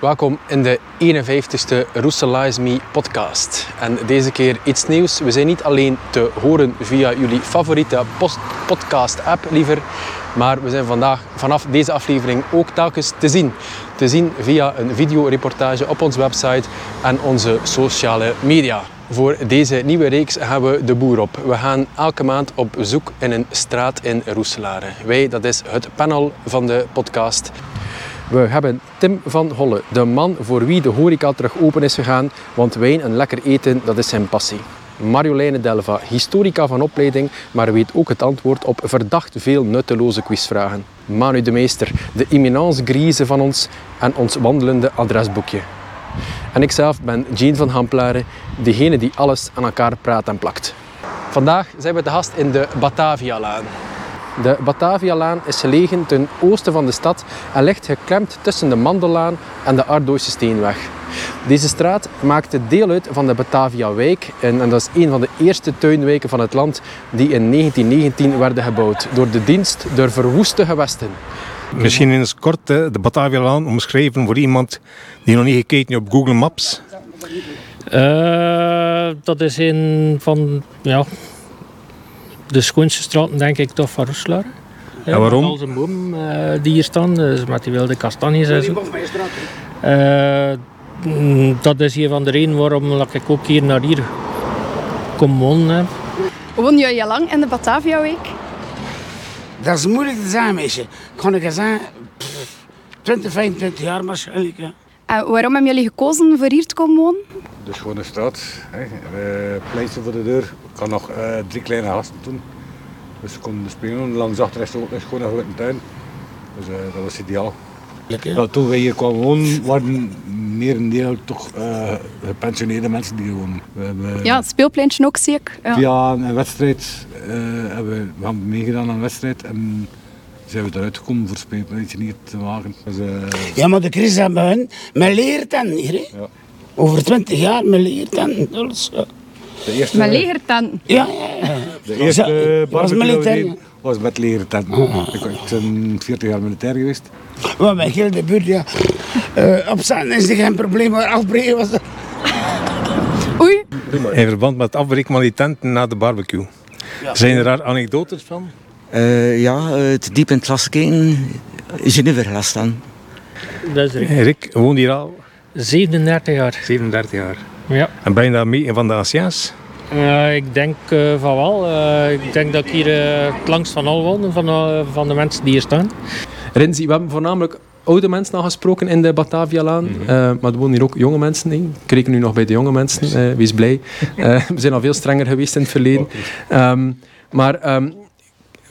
Welkom in de 51ste Roeselize Me podcast. En deze keer iets nieuws. We zijn niet alleen te horen via jullie favoriete podcast-app, liever. Maar we zijn vandaag vanaf deze aflevering ook telkens te zien. Te zien via een videoreportage op onze website en onze sociale media. Voor deze nieuwe reeks gaan we de boer op. We gaan elke maand op zoek in een straat in Roeselare. Wij, dat is het panel van de podcast. We hebben Tim van Holle, de man voor wie de horeca terug open is gegaan, want wijn en lekker eten, dat is zijn passie. Marjoleine Delva, historica van opleiding, maar weet ook het antwoord op verdacht veel nutteloze quizvragen. Manu de Meester, de imminence grise van ons en ons wandelende adresboekje. En ikzelf ben Jean van Hamplaren, degene die alles aan elkaar praat en plakt. Vandaag zijn we te gast in de Batavia-laan. De Batavialaan is gelegen ten oosten van de stad en ligt geklemd tussen de Mandellaan en de Ardoische Steenweg. Deze straat maakte deel uit van de Batavia-wijk en, en dat is een van de eerste tuinwijken van het land die in 1919 werden gebouwd door de dienst der verwoeste gewesten. Misschien in het kort de Batavialaan omschreven voor iemand die nog niet gekeken heeft op Google Maps. Eh, dat is een van ja, de schoonste straten, denk ik, toch van Roeselaar. En waarom? Al zijn bomen eh, die hier staan, dus met die wilde kastanjes en zo. Eh, mm, dat is een van de redenen waarom dat ik ook hier naar hier kom wonen. Woon je al lang in de Batavia-week? Dat is moeilijk te zeggen, meisje. Kan ik eens zeggen, pff, 20, 25 jaar waarschijnlijk. Ja. En waarom hebben jullie gekozen voor hier te komen wonen? Dus gewoon een straat. Hè. Eh, pleintje voor de deur. Ik kan nog eh, drie kleine gasten doen. Dus ze konden spelen. Langs achter is ook een schone grote tuin. Dus eh, dat was ideaal. Ja, toen wij hier kwamen wonen, waren merendeel toch eh, gepensioneerde mensen die hier wonen. We hebben Ja, het speelpleintje ook, zie ik. Ja. via een wedstrijd eh, hebben we, we hebben meegedaan aan een wedstrijd en zijn we eruit gekomen voor speelpleintje hier te maken. Dus, ja, maar de crisis hebben hun met leerten hier. Hè. Ja. Over 20 jaar met leerten. alles, ja. de eerste, Met legertenten. Ja, ja, ja. De eerste was militair. was met leren tent. Ik, ik ben 40 jaar militair geweest. Maar bij heel de buurt, ja. Uh, opstaan is er geen probleem, maar afbreken was er. Oei, In verband met het afbreken van die tenten na de barbecue. Zijn er daar anekdotes van? Eh, ja, het diep in het glas kijken, Geneve glas staan. Dat is Rick. Rick woont hier al 37 jaar. 37 jaar. Ja. En ben je daar mee een van de anciens? Eh, ik denk eh, van wel. Eh, ik denk dat ik hier eh, het langst van al woon, van, eh, van de mensen die hier staan. Rinzi, we hebben voornamelijk oude mensen al gesproken in de Batavialaan. Eh, maar er wonen hier ook jonge mensen in. Ik reken nu nog bij de jonge mensen. eh, wees blij. Eh, we zijn al veel strenger geweest in het verleden. Ehm, maar ehm,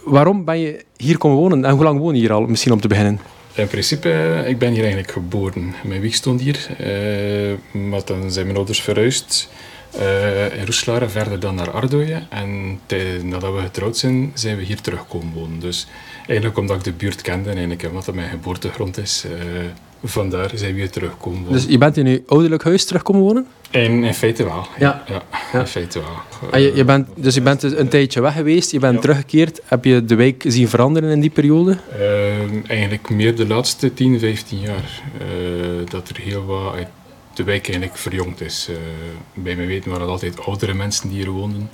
waarom ben je hier komen wonen? En hoe lang woon je hier al? Misschien om te beginnen. In principe, ik ben hier eigenlijk geboren. Mijn wieg stond hier. eh, maar dan zijn mijn ouders verhuisd eh, in Roeselare, verder dan naar Ardooien. En nadat we getrouwd zijn, zijn we hier teruggekomen wonen. Dus eigenlijk omdat ik de buurt kende en eigenlijk het mijn geboortegrond is, eh, vandaar zijn we hier teruggekomen wonen. Dus je bent in je ouderlijk huis terugkomen wonen? in, in feite wel. Ja. ja, Ja. in feite wel. Ah, je, je bent, dus je bent een tijdje weg geweest, je bent teruggekeerd. Heb je de wijk zien veranderen in die periode? Ehm, eigenlijk meer de laatste 10, 15 jaar. eh, dat er heel wat uit de wijk eigenlijk verjongd is. Eh, bij mij weten waren het altijd oudere mensen die hier woonden.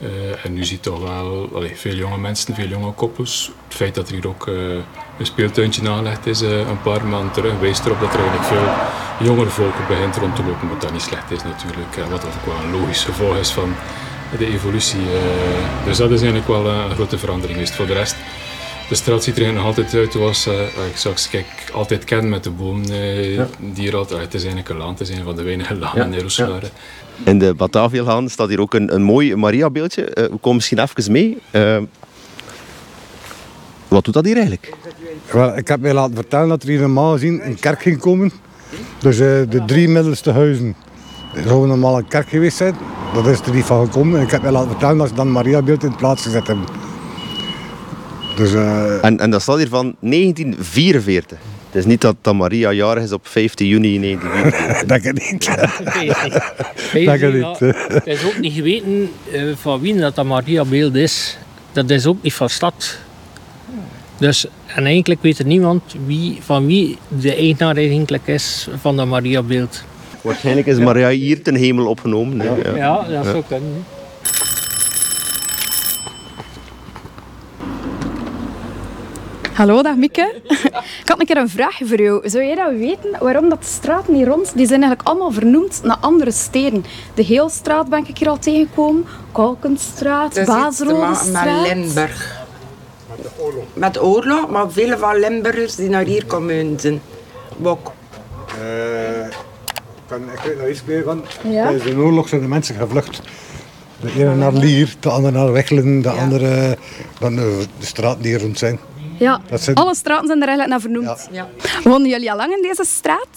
Eh, en nu ziet toch wel veel jonge mensen, veel jonge koppels. Het feit dat er hier ook eh, een speeltuintje aangelegd is eh, een paar maanden terug, wijst erop dat er eigenlijk veel jonger volk begint rond te lopen. Wat dat niet slecht is natuurlijk. wat ook wel een logisch gevolg is van de evolutie. dus dat is eigenlijk wel een grote verandering geweest. Voor de rest de straat ziet er nog altijd uit zoals eh, ik zou kijk, altijd ken met de boom eh, die er altijd... Het is eigenlijk een laan, het is een van de weinige lanen in Roeselare. In de Batavialaan staat hier ook een, een mooi Maria-beeldje. Eh, we komen misschien even mee. Wat doet dat hier eigenlijk? Wel, ik heb mij laten vertellen dat er hier normaal gezien een kerk ging komen. Dus eh, de drie middelste huizen zouden normaal een kerk geweest zijn. Dat is er niet van gekomen. En ik heb mij laten vertellen dat ze dan een Maria-beeld in plaats gezet hebben. Dus eh, En, en dat staat hier van 1944. Het is niet dat, dat Maria jarig is op 15 juni 1944. dat ik niet. Dat kan niet, ja, Het is ook niet geweten eh, van wie dat, dat Maria-beeld is. Dat is ook niet van stad. Dus, en eigenlijk weet er niemand wie, van wie de eigenaar eigenlijk is van dat Mariabeeld. Waarschijnlijk is Maria hier ten hemel opgenomen. hè. Ja, dat zou kunnen. Hallo, dag Mieke. Ik had een keer een vraagje voor jou. Zou jij dat weten waarom dat de straten hier rond, die zijn eigenlijk allemaal vernoemd naar andere steden? De Heelstraat ben ik hier al tegengekomen, Kalkenstraat, Dat is iets te maken Baasrodestraat. met Limburg. Met de oorlog, maar vele van Limburgers die naar hier komen zijn. Bok. Eh, kan ik nog iets meer gaan? Ja. Tijdens de oorlog zijn de mensen gevlucht. De ene naar Lier, de andere naar Wechelen, de andere dan de, de straten die er rond zijn. Ja, Dat zijn- alle straten zijn er eigenlijk naar vernoemd. Ja. Wonen jullie al lang in deze straat?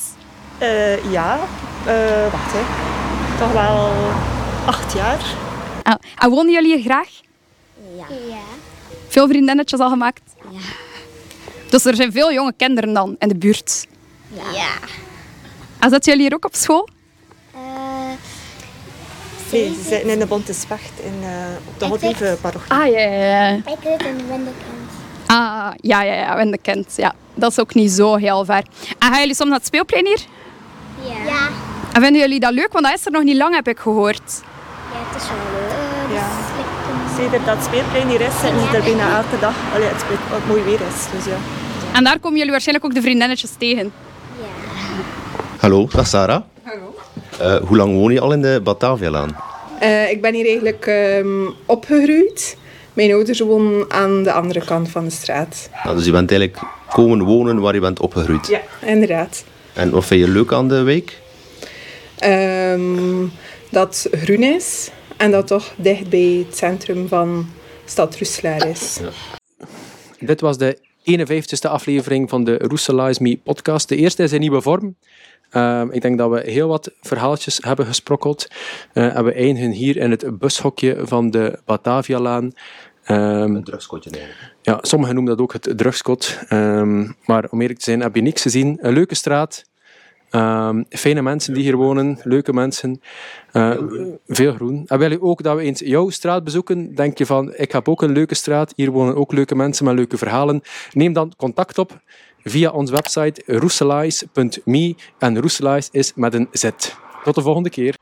Eh, ja, Eh, wacht hè. Toch wel acht jaar. Ah, en wonen jullie hier graag? Ja. Veel vriendinnetjes al gemaakt? Ja. Dus er zijn veel jonge kinderen dan in de buurt. Ja. En zitten jullie hier ook op school? Nee, ze zitten in de Bonte Specht in, eh, op de Godlieve parochie. Ah, ja, ja, ja. Ik zit in de. Ah, ja, ja, ja, Windekent. Ja. Dat is ook niet zo heel ver. En gaan jullie soms naar het speelplein hier? Ja. Ja. En vinden jullie dat leuk? Want dat is er nog niet lang, heb ik gehoord. Ja, het is wel leuk. Ja. Sinds dat het speelplein hier is, zitten ze er bijna elke dag. Allee, het, speelt- wat mooi weer is. Dus ja. En daar komen jullie waarschijnlijk ook de vriendinnetjes tegen. Hallo, dag Sarah. Hallo. Eh, hoe lang woon je al in de Batavialaan? Eh, ik ben hier eigenlijk ehm, opgegroeid. Mijn ouders wonen aan de andere kant van de straat. Nou, dus je bent eigenlijk komen wonen waar je bent opgegroeid. Ja, inderdaad. En wat vind je leuk aan de wijk? Ehm, dat groen is en dat toch dicht bij het centrum van stad Roeselaar is. Dit was de 51ste aflevering van de Roeselize Me podcast. De eerste is in nieuwe vorm. Ehm, ik denk dat we heel wat verhaaltjes hebben gesprokkeld. Eh, en we eindigen hier in het bushokje van de Batavialaan. Ehm Een drugskotje eigenlijk. ja, sommigen noemen dat ook het drugskot. Ehm, maar om eerlijk te zijn heb je niks gezien. Een leuke straat. Fijne mensen die hier wonen. Leuke mensen. Eh, veel groen. En wil je ook dat we eens jouw straat bezoeken? Denk je van, ik heb ook een leuke straat. Hier wonen ook leuke mensen met leuke verhalen. Neem dan contact op via onze website roeselize.me. En Roeselize is met een Z. Tot de volgende keer.